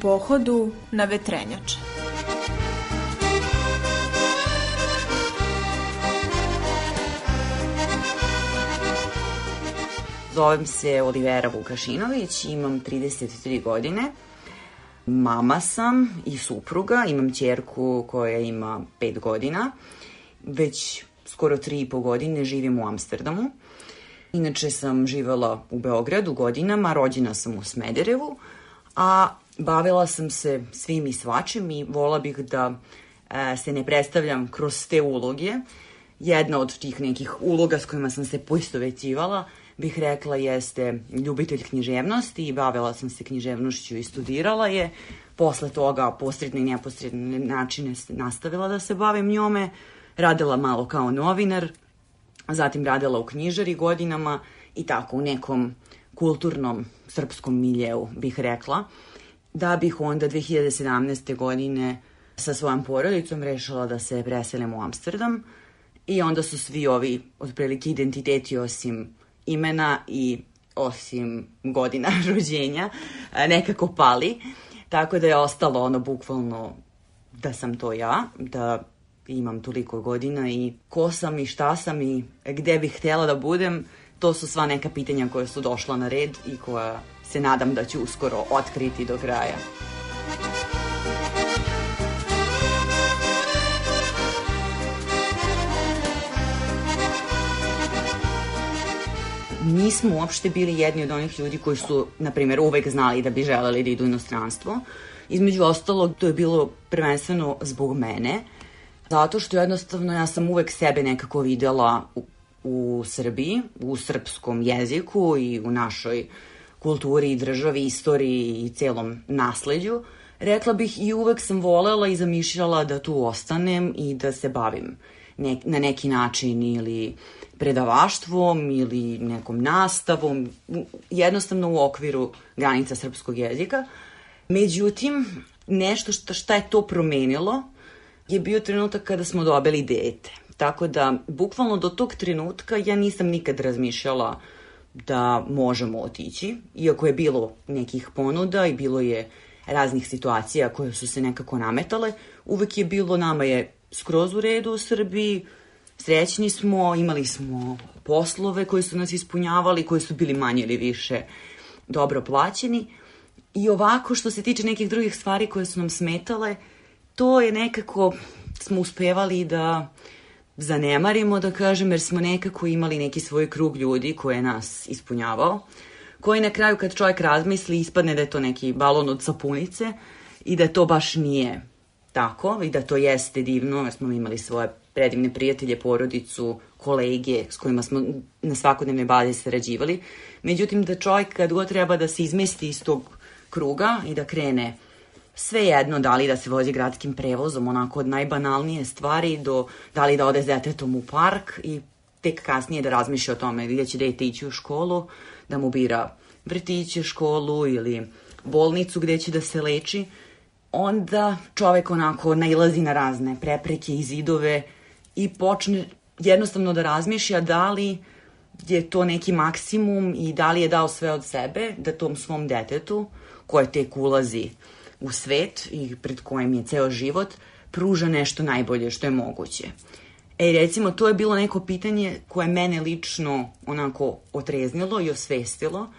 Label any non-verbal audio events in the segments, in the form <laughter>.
Pohodu na vetrenjače. Zovem se Olivera Vukašinović, imam 33 godine. Mama sam i supruga, imam ćerku koja ima 5 godina. Već skoro 3,5 godine živim u Amsterdamu. Inače sam živela u Beogradu godinama, rođena sam u Smederevu, a bavila sam se svim i svačim i vola bih da e, se ne predstavljam kroz te uloge. Jedna od tih nekih uloga s kojima sam se poistovećivala bih rekla jeste ljubitelj književnosti i bavila sam se književnošću i studirala je. Posle toga posredne i neposredne načine nastavila da se bavim njome. Radila malo kao novinar, zatim radila u knjižari godinama i tako u nekom kulturnom srpskom miljeu bih rekla da bih onda 2017. godine sa svojom porodicom rešila da se preselim u Amsterdam i onda su svi ovi otprilike identiteti osim imena i osim godina <laughs> rođenja nekako pali. Tako da je ostalo ono bukvalno da sam to ja, da imam toliko godina i ko sam i šta sam i gde bih htjela da budem, to su sva neka pitanja koje su došla na red i koja se nadam da ću uskoro otkriti do kraja. Nismo uopšte bili jedni od onih ljudi koji su, na primjer, uvek znali da bi želeli da idu u inostranstvo. Između ostalog, to je bilo prvenstveno zbog mene, zato što jednostavno ja sam uvek sebe nekako videla u, u Srbiji, u srpskom jeziku i u našoj kulturi i državi, istoriji i celom nasleđu, rekla bih i uvek sam volela i zamišljala da tu ostanem i da se bavim ne, na neki način ili predavaštvom ili nekom nastavom, jednostavno u okviru granica srpskog jezika. Međutim, nešto šta, šta je to promenilo je bio trenutak kada smo dobili dete. Tako da, bukvalno do tog trenutka ja nisam nikad razmišljala uh, da možemo otići, iako je bilo nekih ponuda i bilo je raznih situacija koje su se nekako nametale, uvek je bilo nama je skroz u redu u Srbiji, srećni smo, imali smo poslove koji su nas ispunjavali, koji su bili manje ili više dobro plaćeni. I ovako, što se tiče nekih drugih stvari koje su nam smetale, to je nekako, smo uspevali da uh, zanemarimo, da kažem, jer smo nekako imali neki svoj krug ljudi koje je nas ispunjavao, koji na kraju kad čovjek razmisli ispadne da je to neki balon od sapunice i da to baš nije tako i da to jeste divno, jer smo imali svoje predivne prijatelje, porodicu, kolege s kojima smo na svakodnevnoj bazi sarađivali. Međutim, da čovjek kad god treba da se izmesti iz tog kruga i da krene sve jedno da li da se vozi gradskim prevozom, onako od najbanalnije stvari do da li da ode s detetom u park i tek kasnije da razmišlja o tome gdje će dete ići u školu, da mu bira vrtiće, školu ili bolnicu gdje će da se leči, onda čovek onako nailazi na razne prepreke i zidove i počne jednostavno da razmišlja da li je to neki maksimum i da li je dao sve od sebe da tom svom detetu koje tek ulazi u svet i pred kojim je ceo život, pruža nešto najbolje što je moguće. E, recimo, to je bilo neko pitanje koje mene lično onako otreznilo i osvestilo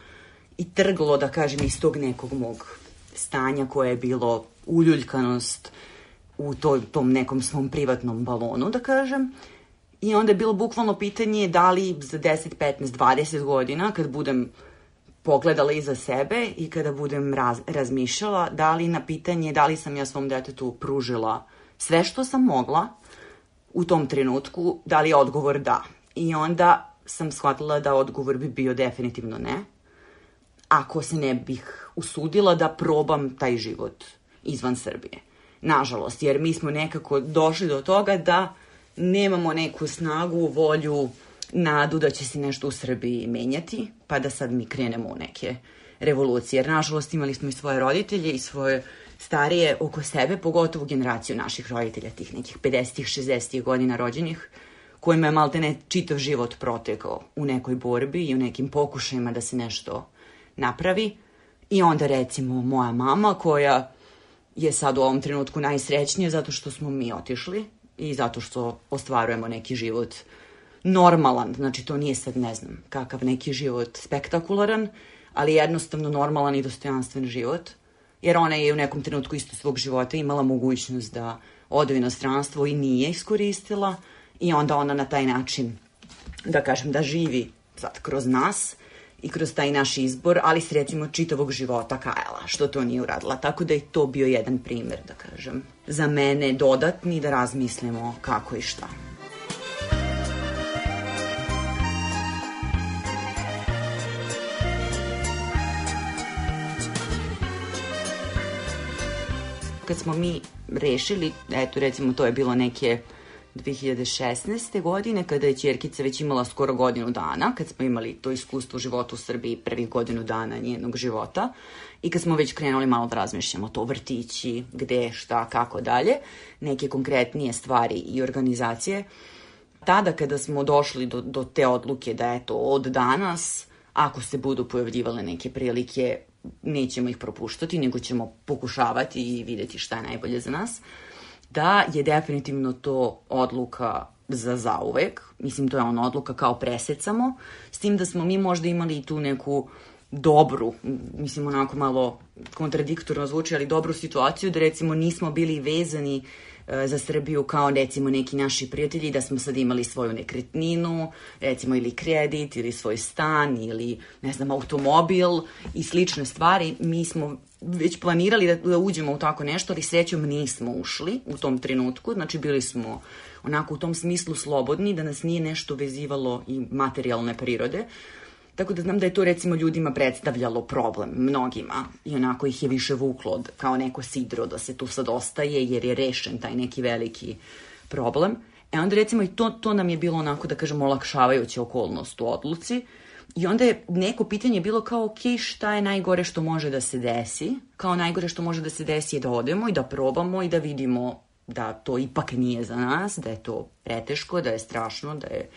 i trglo, da kažem, iz tog nekog mog stanja koje je bilo uljuljkanost u to, tom nekom svom privatnom balonu, da kažem. I onda je bilo bukvalno pitanje da li za 10, 15, 20 godina, kad budem pogledala iza sebe i kada budem raz, razmišljala, da li na pitanje da li sam ja svom detetu pružila sve što sam mogla u tom trenutku, da li je odgovor da. I onda sam shvatila da odgovor bi bio definitivno ne, ako se ne bih usudila da probam taj život izvan Srbije. Nažalost, jer mi smo nekako došli do toga da nemamo neku snagu, volju, nadu da će se nešto u Srbiji menjati, pa da sad mi krenemo u neke revolucije. Jer, nažalost, imali smo i svoje roditelje i svoje starije oko sebe, pogotovo generaciju naših roditelja, tih nekih 50-ih, 60-ih godina rođenih, kojima je malte ne čitav život protekao u nekoj borbi i u nekim pokušajima da se nešto napravi. I onda recimo moja mama koja je sad u ovom trenutku najsrećnija zato što smo mi otišli i zato što ostvarujemo neki život normalan, znači to nije sad ne znam kakav neki život spektakularan, ali jednostavno normalan i dostojanstven život, jer ona je u nekom trenutku isto svog života imala mogućnost da ode u inostranstvo i nije iskoristila i onda ona na taj način, da kažem, da živi sad kroz nas i kroz taj naš izbor, ali s recimo čitavog života kajala, što to nije uradila. Tako da je to bio jedan primer, da kažem, za mene dodatni da razmislimo kako i šta. Kad smo mi rešili, eto recimo to je bilo neke 2016. godine, kada je Čerkica već imala skoro godinu dana, kad smo imali to iskustvo u životu u Srbiji prvih godinu dana njenog života i kad smo već krenuli malo da razmišljamo to vrtići, gde, šta, kako dalje, neke konkretnije stvari i organizacije, tada kada smo došli do, do te odluke da eto od danas, ako se budu pojavljivale neke prilike, nećemo ih propuštati, nego ćemo pokušavati i videti šta je najbolje za nas, da je definitivno to odluka za zauvek. Mislim, to je ona odluka kao presecamo, s tim da smo mi možda imali i tu neku dobru, mislim onako malo kontradiktorno zvuči, ali dobru situaciju da recimo nismo bili vezani e, za Srbiju kao recimo neki naši prijatelji da smo sad imali svoju nekretninu, recimo ili kredit ili svoj stan ili ne znam automobil i slične stvari. Mi smo već planirali da, da uđemo u tako nešto, ali srećom nismo ušli u tom trenutku, znači bili smo onako u tom smislu slobodni, da nas nije nešto vezivalo i materijalne prirode. Tako da znam da je to recimo ljudima predstavljalo problem, mnogima, i onako ih je više vuklo kao neko sidro da se tu sad ostaje jer je rešen taj neki veliki problem. E onda recimo i to, to nam je bilo onako da kažemo olakšavajuća okolnost u odluci, I onda je neko pitanje bilo kao, ok, šta je najgore što može da se desi? Kao najgore što može da se desi je da odemo i da probamo i da vidimo da to ipak nije za nas, da je to preteško, da je strašno, da je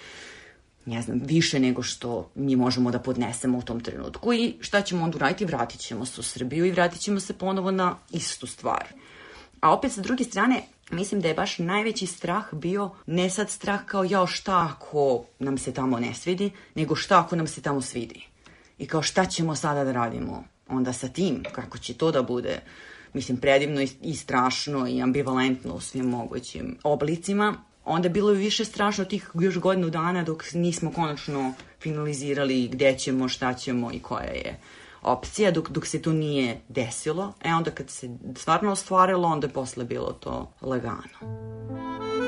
ne znam, više nego što mi možemo da podnesemo u tom trenutku i šta ćemo onda uraditi? Vratit ćemo se u Srbiju i vratit ćemo se ponovo na istu stvar. A opet sa druge strane, mislim da je baš najveći strah bio ne sad strah kao jao šta ako nam se tamo ne svidi, nego šta ako nam se tamo svidi. I kao šta ćemo sada da radimo onda sa tim, kako će to da bude, mislim, predivno i, strašno i ambivalentno u svim mogućim oblicima. Onda je bilo više strašno tih još godinu dana dok nismo konačno finalizirali gde ćemo, šta ćemo i koja je opcija dok, dok se to nije desilo. E onda kad se stvarno ostvarilo, onda je posle bilo to lagano.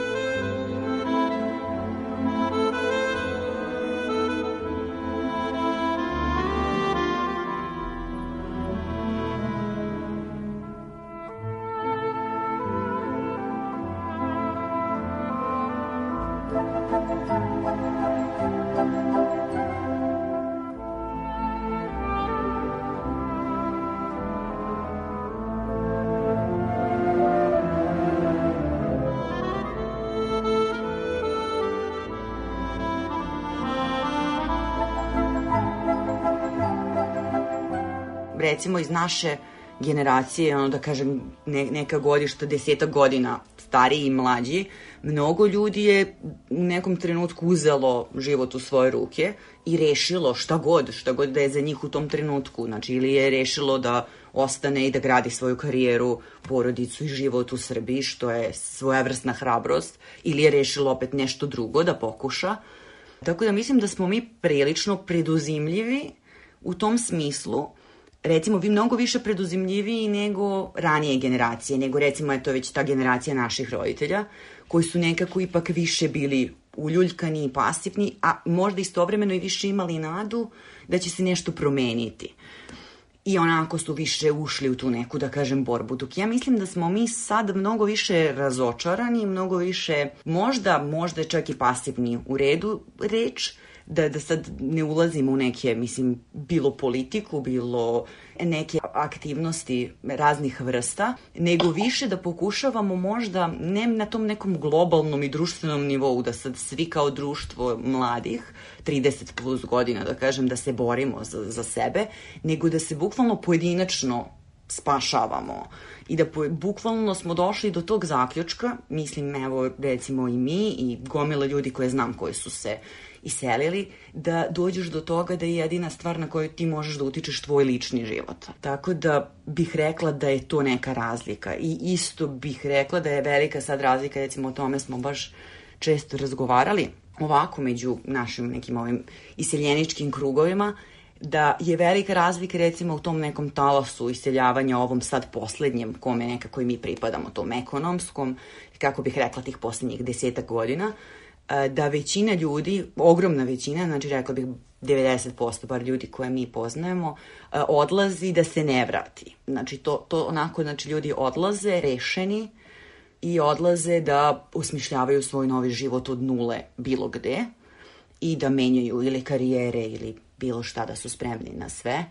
Recimo iz naše generacije, ono da kažem, ne, neka godišta, desetak godina stariji i mlađi, mnogo ljudi je u nekom trenutku uzelo život u svoje ruke i rešilo šta god, šta god da je za njih u tom trenutku. Znači, ili je rešilo da ostane i da gradi svoju karijeru, porodicu i život u Srbiji, što je svojevrsna hrabrost, ili je rešilo opet nešto drugo da pokuša. Tako da mislim da smo mi prilično preduzimljivi u tom smislu, recimo vi mnogo više preduzimljiviji nego ranije generacije, nego recimo je to već ta generacija naših roditelja, koji su nekako ipak više bili uljuljkani i pasivni, a možda istovremeno i više imali nadu da će se nešto promeniti i onako su više ušli u tu neku, da kažem, borbu. Dok ja mislim da smo mi sad mnogo više razočarani, mnogo više, možda, možda čak i pasivni u redu reč, da, da sad ne ulazimo u neke, mislim, bilo politiku, bilo neke aktivnosti raznih vrsta, nego više da pokušavamo možda ne na tom nekom globalnom i društvenom nivou, da sad svi kao društvo mladih, 30 plus godina, da kažem, da se borimo za, za sebe, nego da se bukvalno pojedinačno spašavamo i da bukvalno smo došli do tog zaključka, mislim evo recimo i mi i gomila ljudi koje znam koji su se iselili, da dođeš do toga da je jedina stvar na kojoj ti možeš da utičeš tvoj lični život. Tako da bih rekla da je to neka razlika i isto bih rekla da je velika sad razlika, recimo o tome smo baš često razgovarali, ovako među našim nekim ovim iseljeničkim krugovima, da je velika razlika recimo u tom nekom talasu iseljavanja ovom sad poslednjem kome nekako i mi pripadamo, tom ekonomskom, kako bih rekla tih poslednjih desetak godina, E, da većina ljudi, ogromna većina, znači rekla bih 90% bar ljudi koje mi poznajemo, e, odlazi da se ne vrati. Znači to, to onako, znači ljudi odlaze rešeni i odlaze da usmišljavaju svoj novi život od nule bilo gde i da menjaju ili karijere ili bilo šta da su spremni na sve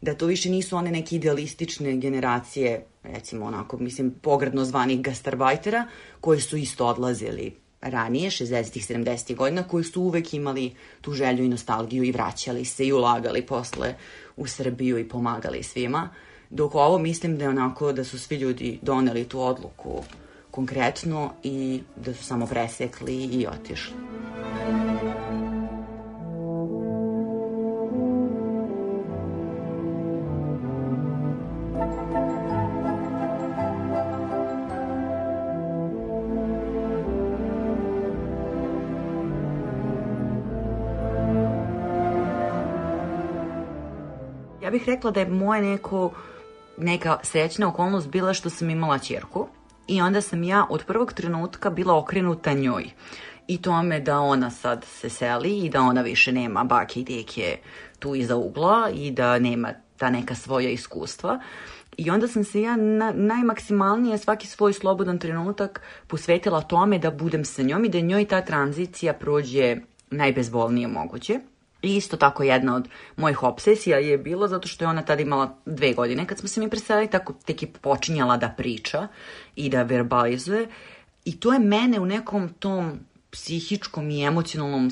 da to više nisu one neke idealistične generacije, recimo onako, mislim, pogradno zvanih gastarbajtera, koji su isto odlazili ranije, 60-ih, 70-ih godina, koji su uvek imali tu želju i nostalgiju i vraćali se i ulagali posle u Srbiju i pomagali svima. Dok ovo mislim da je onako da su svi ljudi doneli tu odluku konkretno i da su samo presekli i otišli. Rekla da je moje neko, neka srećna okolnost bila što sam imala čerku i onda sam ja od prvog trenutka bila okrenuta njoj i tome da ona sad se seli i da ona više nema bake i deke tu iza ugla i da nema ta neka svoja iskustva. I onda sam se ja na, najmaksimalnije svaki svoj slobodan trenutak posvetila tome da budem sa njom i da njoj ta tranzicija prođe najbezbolnije moguće. I isto tako jedna od mojih obsesija je bilo zato što je ona tada imala dve godine kad smo se mi preselili, tako tek je počinjala da priča i da verbalizuje. I to je mene u nekom tom psihičkom i emocionalnom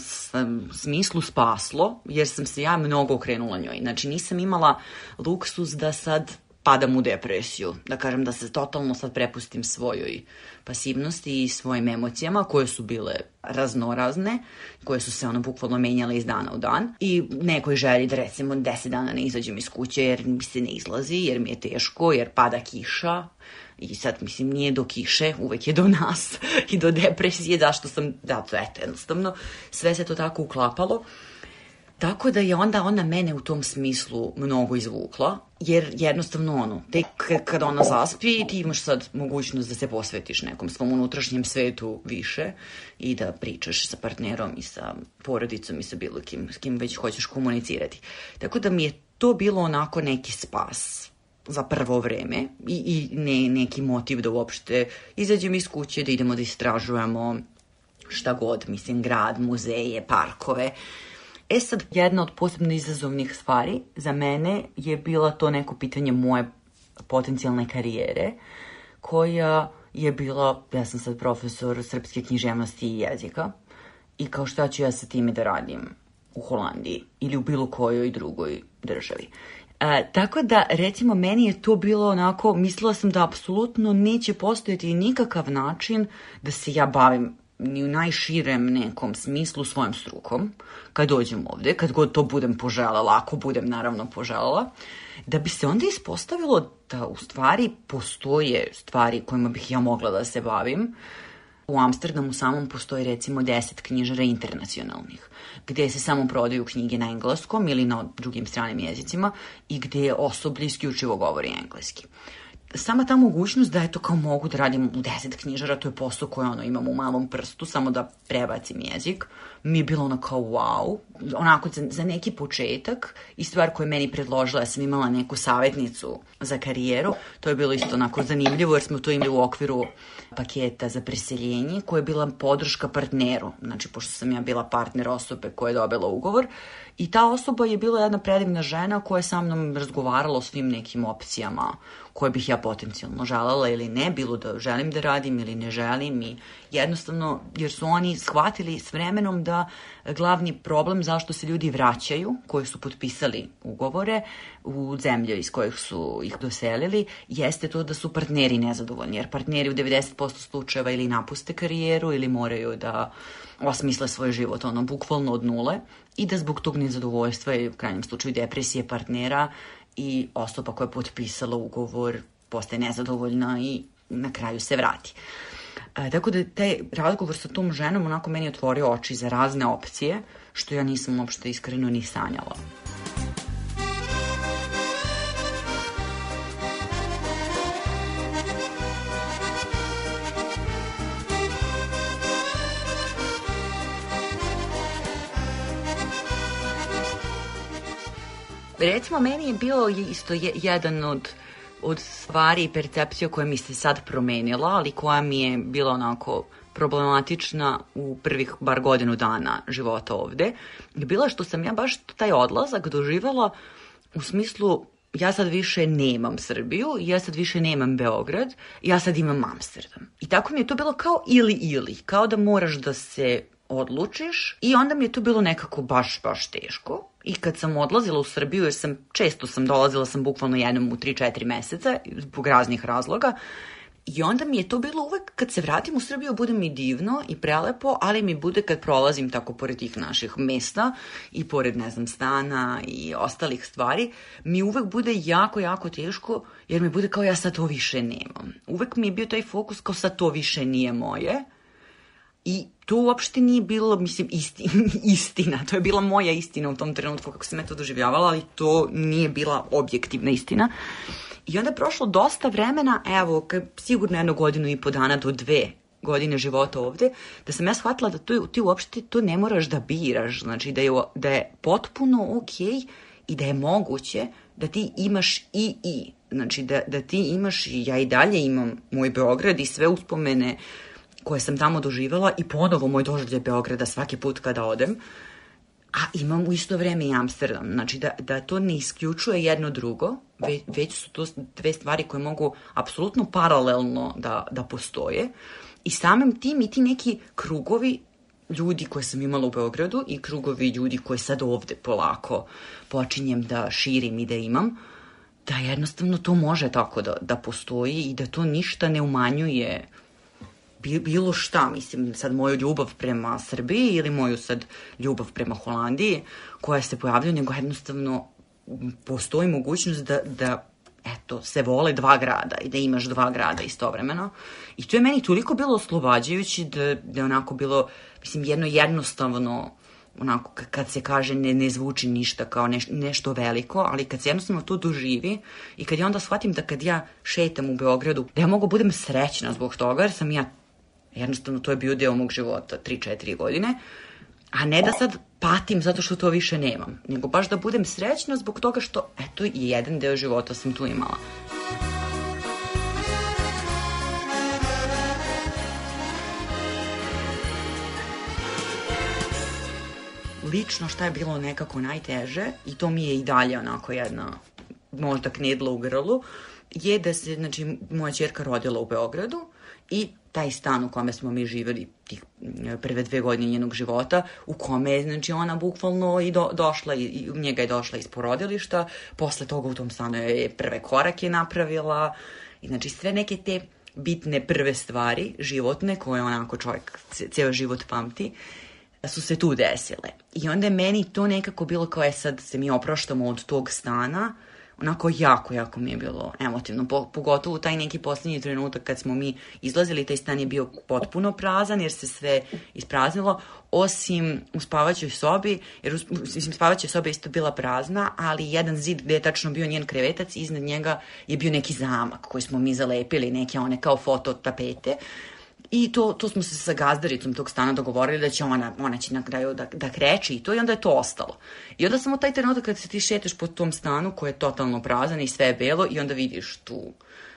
smislu spaslo, jer sam se ja mnogo okrenula njoj. Znači nisam imala luksus da sad padam u depresiju, da kažem da se totalno sad prepustim svojoj pasivnosti i svojim emocijama koje su bile raznorazne, koje su se ono bukvalno menjale iz dana u dan. I nekoj želi da recimo 10 dana ne izađem iz kuće jer mi se ne izlazi, jer mi je teško, jer pada kiša. I sad mislim nije do kiše, uvek je do nas <laughs> i do depresije, zašto sam, da to eto jednostavno, sve se to tako uklapalo Tako da je onda ona mene u tom smislu mnogo izvukla, jer jednostavno ono, tek kad ona zaspi ti imaš sad mogućnost da se posvetiš nekom svom unutrašnjem svetu više i da pričaš sa partnerom i sa porodicom i sa bilo kim, s kim već hoćeš komunicirati. Tako da mi je to bilo onako neki spas za prvo vreme i, i ne, neki motiv da uopšte izađem iz kuće, da idemo da istražujemo šta god, mislim, grad, muzeje, parkove, E sad, jedna od posebno izazovnih stvari za mene je bila to neko pitanje moje potencijalne karijere, koja je bila, ja sam sad profesor srpske književnosti i jezika, i kao šta ću ja sa time da radim u Holandiji ili u bilo kojoj drugoj državi. E, tako da, recimo, meni je to bilo onako, mislila sam da apsolutno neće postojati nikakav način da se ja bavim ni u najširem nekom smislu svojom strukom, kad dođem ovde, kad god to budem poželjala, ako budem naravno poželjala, da bi se onda ispostavilo da u stvari postoje stvari kojima bih ja mogla da se bavim. U Amsterdamu samom postoji recimo 10 knjižara internacionalnih, gde se samo prodaju knjige na engleskom ili na drugim stranim jezicima i gde osoblje isključivo govori engleski sama ta mogućnost da eto kao mogu da radim u deset knjižara, to je posao koje ono imam u malom prstu, samo da prebacim jezik, mi je bilo ono kao wow, onako za, za neki početak i stvar koju je meni predložila, ja sam imala neku savjetnicu za karijeru, to je bilo isto onako zanimljivo jer smo to imali u okviru paketa za preseljenje koja je bila podrška partneru, znači pošto sam ja bila partner osobe koja je dobila ugovor i ta osoba je bila jedna predivna žena koja je sa mnom razgovarala o svim nekim opcijama koje bih ja potencijalno želala ili ne, bilo da želim da radim ili ne želim i jednostavno jer su oni shvatili s vremenom da glavni problem zašto se ljudi vraćaju koji su potpisali ugovore u zemlje iz kojih su ih doselili jeste to da su partneri nezadovoljni jer partneri u 90% slučajeva ili napuste karijeru ili moraju da osmisle svoj život ono bukvalno od nule i da zbog tog nezadovoljstva i u krajnjem slučaju depresije partnera i osoba koja je potpisala ugovor postaje nezadovoljna i na kraju se vrati. E, tako da taj razgovor sa tom ženom onako meni otvorio oči za razne opcije, što ja nisam uopšte iskreno ni sanjala. Recimo, meni je bio isto jedan od od stvari i percepcija koja mi se sad promenila, ali koja mi je bila onako problematična u prvih bar godinu dana života ovde, je bila što sam ja baš taj odlazak doživala u smislu ja sad više nemam Srbiju, ja sad više nemam Beograd, ja sad imam Amsterdam. I tako mi je to bilo kao ili ili, kao da moraš da se odlučiš i onda mi je to bilo nekako baš, baš teško. I kad sam odlazila u Srbiju, jer sam, često sam dolazila sam bukvalno jednom u 3-4 meseca, zbog raznih razloga, I onda mi je to bilo uvek, kad se vratim u Srbiju, bude mi divno i prelepo, ali mi bude kad prolazim tako pored tih naših mesta i pored, ne znam, stana i ostalih stvari, mi uvek bude jako, jako teško, jer mi bude kao ja sad to više nemam. Uvek mi je bio taj fokus kao sad to više nije moje, I to uopšte nije bilo, mislim, istina, <laughs> istina. To je bila moja istina u tom trenutku kako sam ja to doživljavala, ali to nije bila objektivna istina. I onda je prošlo dosta vremena, evo, sigurno jednu godinu i po dana do dve godine života ovde, da sam ja shvatila da to, ti uopšte to ne moraš da biraš, znači da je, da je potpuno okej okay i da je moguće da ti imaš i i, znači da, da ti imaš ja i dalje imam moj Beograd i sve uspomene uh, koje sam tamo doživela i ponovo moj doživljaj Beograda svaki put kada odem, a imam u isto vreme i Amsterdam. Znači da, da to ne isključuje jedno drugo, već, već su to dve stvari koje mogu apsolutno paralelno da, da postoje i samim tim i ti neki krugovi ljudi koje sam imala u Beogradu i krugovi ljudi koje sad ovde polako počinjem da širim i da imam, da jednostavno to može tako da, da postoji i da to ništa ne umanjuje bilo šta, mislim, sad moju ljubav prema Srbiji ili moju sad ljubav prema Holandiji koja se pojavlja, nego jednostavno postoji mogućnost da, da eto, se vole dva grada i da imaš dva grada istovremeno. I to je meni toliko bilo oslobađajući da, da je onako bilo, mislim, jedno jednostavno onako kad se kaže ne, ne zvuči ništa kao neš, nešto veliko, ali kad se jednostavno to doživi i kad ja onda shvatim da kad ja šetam u Beogradu, da ja mogu budem srećna zbog toga jer sam ja Jednostavno, to je bio deo mog života, 3-4 godine. A ne da sad patim zato što to više nemam, nego baš da budem srećna zbog toga što, eto, i jedan deo života sam tu imala. lično šta je bilo nekako najteže i to mi je i dalje onako jedna možda knedla u grlu je da se, znači, moja čerka rodila u Beogradu i taj stan u kome smo mi živeli tih e, prve dve godine njenog života, u kome je, znači, ona bukvalno i do, došla, i, i njega je došla iz porodilišta, posle toga u tom stanu je prve korake napravila, i znači sve neke te bitne prve stvari, životne, koje onako čovjek ceo život pamti, su se tu desile. I onda je meni to nekako bilo kao je sad se mi oproštamo od tog stana, onako jako, jako mi je bilo emotivno, po, pogotovo taj neki poslednji trenutak kad smo mi izlazili, taj stan je bio potpuno prazan jer se sve ispraznilo, osim u spavaćoj sobi, jer u, mislim, spavaća soba isto bila prazna, ali jedan zid gde je tačno bio njen krevetac, iznad njega je bio neki zamak koji smo mi zalepili, neke one kao foto tapete, I to, to smo se sa gazdaricom tog stana dogovorili da će ona, ona će na kraju da, da kreće i to i onda je to ostalo. I onda samo taj trenutak kad se ti šetaš po tom stanu koji je totalno prazan i sve je belo i onda vidiš tu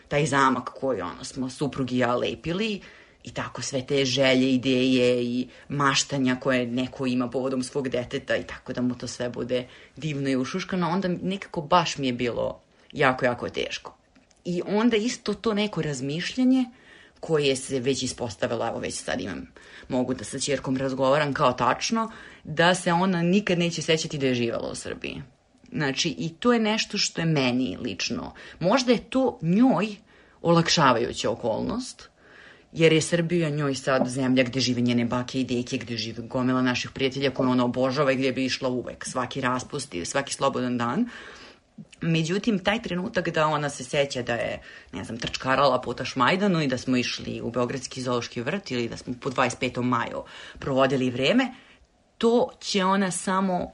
taj zamak koji ono, smo suprugi i ja lepili i tako sve te želje, ideje i maštanja koje neko ima povodom svog deteta i tako da mu to sve bude divno i ušuškano, onda nekako baš mi je bilo jako, jako teško. I onda isto to neko razmišljanje koje se već ispostavilo, evo već sad imam, mogu da sa čerkom razgovaram kao tačno, da se ona nikad neće sećati da je živala u Srbiji. Znači, i to je nešto što je meni lično. Možda je to njoj olakšavajuća okolnost, jer je Srbija njoj sad zemlja gde žive njene bake i deke, gde žive gomila naših prijatelja koje ona obožava i gde bi išla uvek, svaki raspust i svaki slobodan dan. Međutim, taj trenutak da ona se seća da je, ne znam, trčkarala po Tašmajdanu i da smo išli u Beogradski zoološki vrt ili da smo po 25. maju provodili vreme, to će ona samo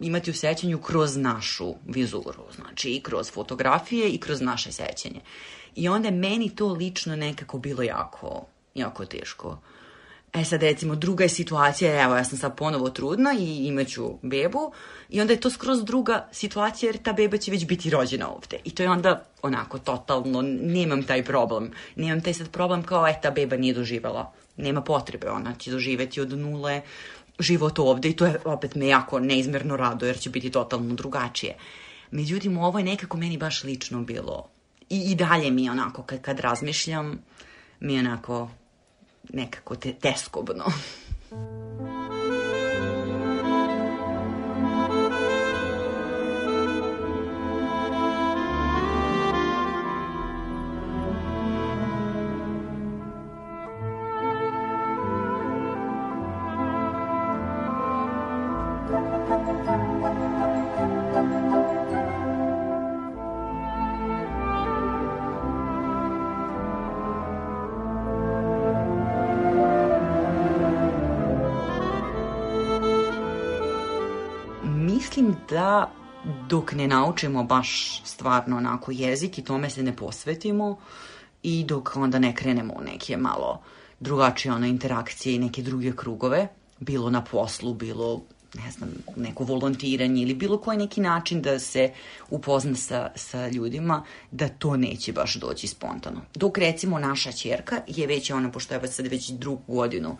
imati u sećanju kroz našu vizuru, znači i kroz fotografije i kroz naše sećanje. I onda je meni to lično nekako bilo jako, jako teško. E sad recimo druga je situacija, evo ja sam sad ponovo trudna i imaću bebu i onda je to skroz druga situacija jer ta beba će već biti rođena ovde. I to je onda onako totalno, nemam taj problem. Nemam taj sad problem kao e ta beba nije doživela. Nema potrebe, ona će doživeti od nule život ovde i to je opet me jako neizmerno rado jer će biti totalno drugačije. Međutim, ovo je nekako meni baš lično bilo. I, i dalje mi onako, kad, kad razmišljam, mi onako nekako te, teskobno. mislim da dok ne naučimo baš stvarno onako jezik i tome se ne posvetimo i dok onda ne krenemo u neke malo drugačije ono interakcije i neke druge krugove, bilo na poslu, bilo ne znam, neko volontiranje ili bilo koji neki način da se upozna sa, sa ljudima, da to neće baš doći spontano. Dok recimo naša čerka je već, ona, pošto je sad već drugu godinu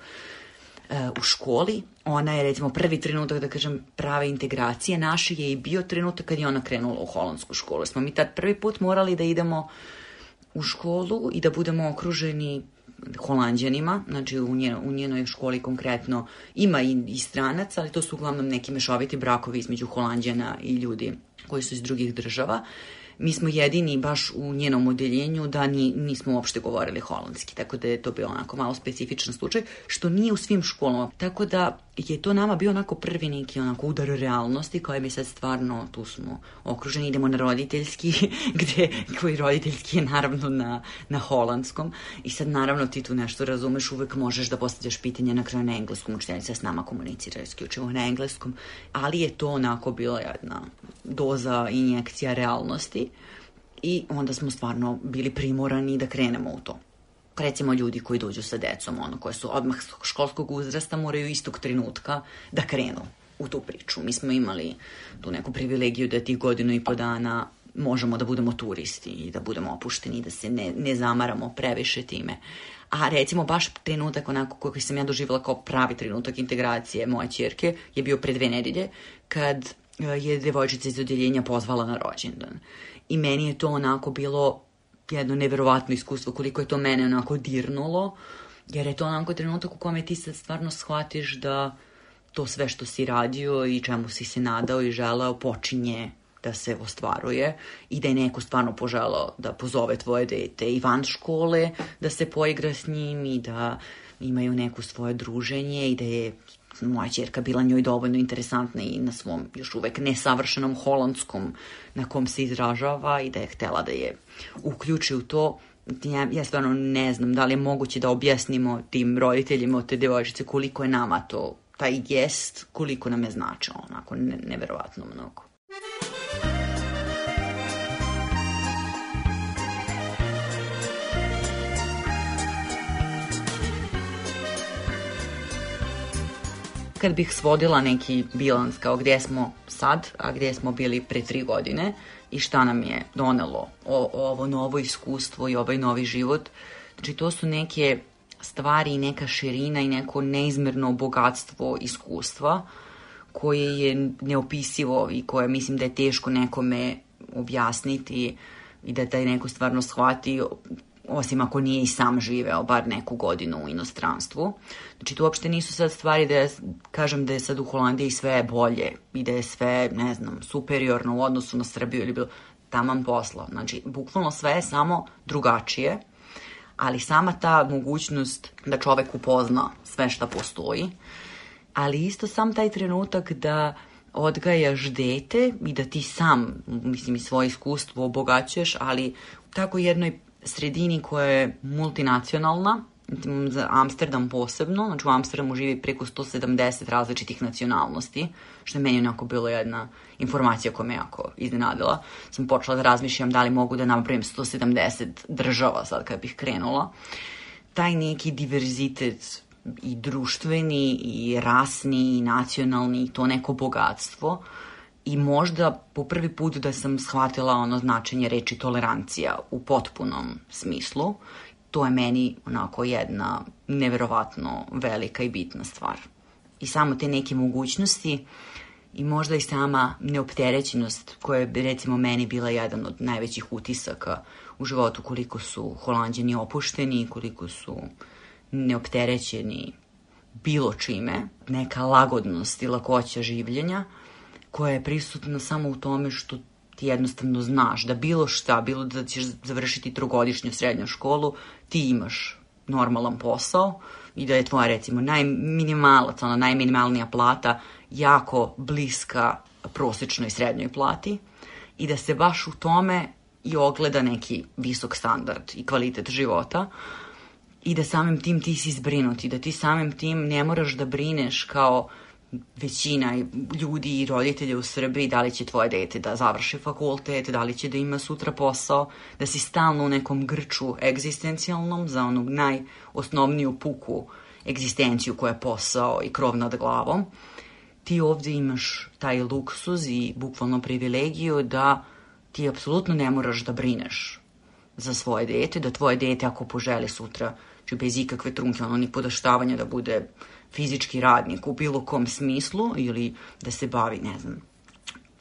u školi. Ona je recimo prvi trenutak, da kažem, prave integracije naše je i bio trenutak kad je ona krenula u holandsku školu. Smo mi tad prvi put morali da idemo u školu i da budemo okruženi holandjanima, znači u, njen, u njenoj školi konkretno ima i, i stranac, ali to su uglavnom neki mešoviti brakovi između holandjana i ljudi koji su iz drugih država. Uh, mi smo jedini baš u njenom odeljenju da ni, nismo uopšte govorili holandski, tako da je to bio onako malo specifičan slučaj, što nije u svim školama. Tako da je to nama bio onako prvi neki onako udar realnosti koje mi sad stvarno tu smo okruženi, idemo na roditeljski, <laughs> gde, koji roditeljski je naravno na, na holandskom. I sad naravno ti tu nešto razumeš, uvek možeš da postavljaš pitanje na kraju na engleskom, učiteljica s nama komunicira isključivo na engleskom, ali je to onako bila jedna doza injekcija realnosti i onda smo stvarno bili primorani da krenemo u to recimo ljudi koji dođu sa decom, ono, koje su odmah školskog uzrasta, moraju istog trenutka da krenu u tu priču. Mi smo imali tu neku privilegiju da tih godinu i po dana možemo da budemo turisti i da budemo opušteni i da se ne, ne zamaramo previše time. A recimo baš trenutak onako koji sam ja doživjela kao pravi trenutak integracije moje čerke je bio pre dve nedelje kad je devojčica iz odeljenja pozvala na rođendan. I meni je to onako bilo jedno neverovatno iskustvo, koliko je to mene onako dirnulo, jer je to onako trenutak u kome ti sad stvarno shvatiš da to sve što si radio i čemu si se nadao i želeo počinje da se ostvaruje i da je neko stvarno poželao da pozove tvoje dete i van škole, da se poigra s njim i da imaju neko svoje druženje i da je moja čerka bila njoj dovoljno interesantna i na svom još uvek nesavršenom holandskom na kom se izražava i da je htela da je uključi u to ja, ja stvarno ne znam da li je moguće da objasnimo tim roditeljima od te devojčice koliko je nama to taj gest, koliko nam je značilo, onako ne, neverovatno mnogo. Kad bih svodila neki bilans kao gdje smo sad, a gdje smo bili pre tri godine i šta nam je donelo o, ovo novo iskustvo i ovaj novi život, znači to su neke stvari i neka širina i neko neizmerno bogatstvo iskustva koje je neopisivo i koje mislim da je teško nekome objasniti i da taj neko stvarno shvati osim ako nije i sam živeo bar neku godinu u inostranstvu. Znači, to uopšte nisu sad stvari da ja kažem da je sad u Holandiji sve bolje i da je sve, ne znam, superiorno u odnosu na Srbiju ili bilo taman posla. Znači, bukvalno sve je samo drugačije, ali sama ta mogućnost da čovek upozna sve šta postoji, ali isto sam taj trenutak da odgajaš dete i da ti sam, mislim, i svoje iskustvo obogaćuješ, ali u tako jednoj sredini koja je multinacionalna, za Amsterdam posebno, znači u Amsterdamu živi preko 170 različitih nacionalnosti, što je meni onako bilo jedna informacija koja me jako iznenadila. Sam počela da razmišljam da li mogu da napravim 170 država sad kad bih krenula. Taj neki diverzitet i društveni i rasni i nacionalni i to neko bogatstvo i možda po prvi put da sam shvatila ono značenje reči tolerancija u potpunom smislu to je meni onako jedna neverovatno velika i bitna stvar. I samo te neke mogućnosti i možda i sama neopterećenost koja je recimo meni bila jedan od najvećih utisaka u životu koliko su holandjani opušteni, koliko su neopterećeni bilo čime, neka lagodnost i lakoća življenja koja je prisutna samo u tome što ti jednostavno znaš da bilo šta, bilo da ćeš završiti trogodišnju srednju školu, ti imaš normalan posao i da je tvoja recimo najminimalac, ona najminimalnija plata jako bliska prosečnoj srednjoj plati i da se baš u tome i ogleda neki visok standard i kvalitet života i da samim tim ti si zbrinuti, da ti samim tim ne moraš da brineš kao uh, većina ljudi i roditelja u Srbiji da li će tvoje dete da završi fakultet, da li će da ima sutra posao, da si stalno u nekom grču egzistencijalnom za onu najosnovniju puku egzistenciju koja je posao i krov nad glavom, ti ovde imaš taj luksuz i bukvalno privilegiju da ti apsolutno ne moraš da brineš za svoje dete, da tvoje dete ako poželi sutra, znači bez ikakve trunke, ono ni podaštavanja da bude fizički radnik u bilo kom smislu ili da se bavi, ne znam,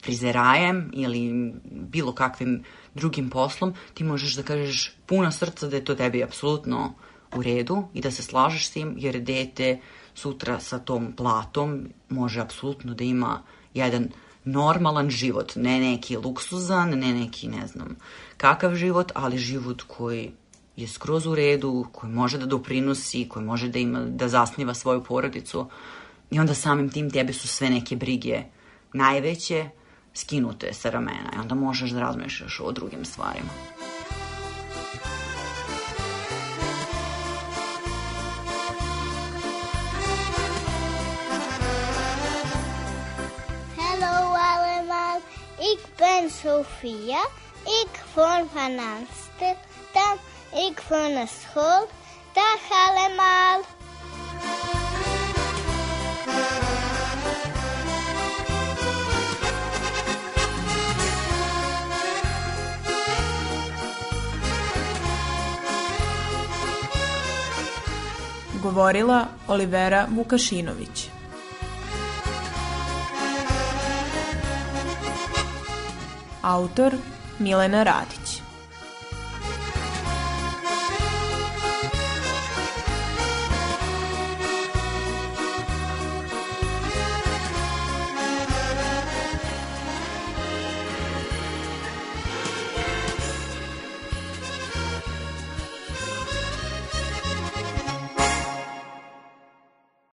frizerajem ili bilo kakvim drugim poslom, ti možeš da kažeš puno srca da je to tebi apsolutno u redu i da se slažeš s tim, jer dete sutra sa tom platom može apsolutno da ima jedan normalan život, ne neki luksuzan, ne neki ne znam kakav život, ali život koji je skroz u redu, koji može da doprinosi, koji može da ima da zasniva svoju porodicu i onda samim tim tebe su sve neke brige najveće skinute sa ramena i onda možeš da razmišljaš o drugim stvarima. Hallo allemaal, ik ben Sophia. Ik woon van Amsterdam Ik van naar school. Dag allemaal. Govorila Olivera Vukašinović. Autor Milena Radić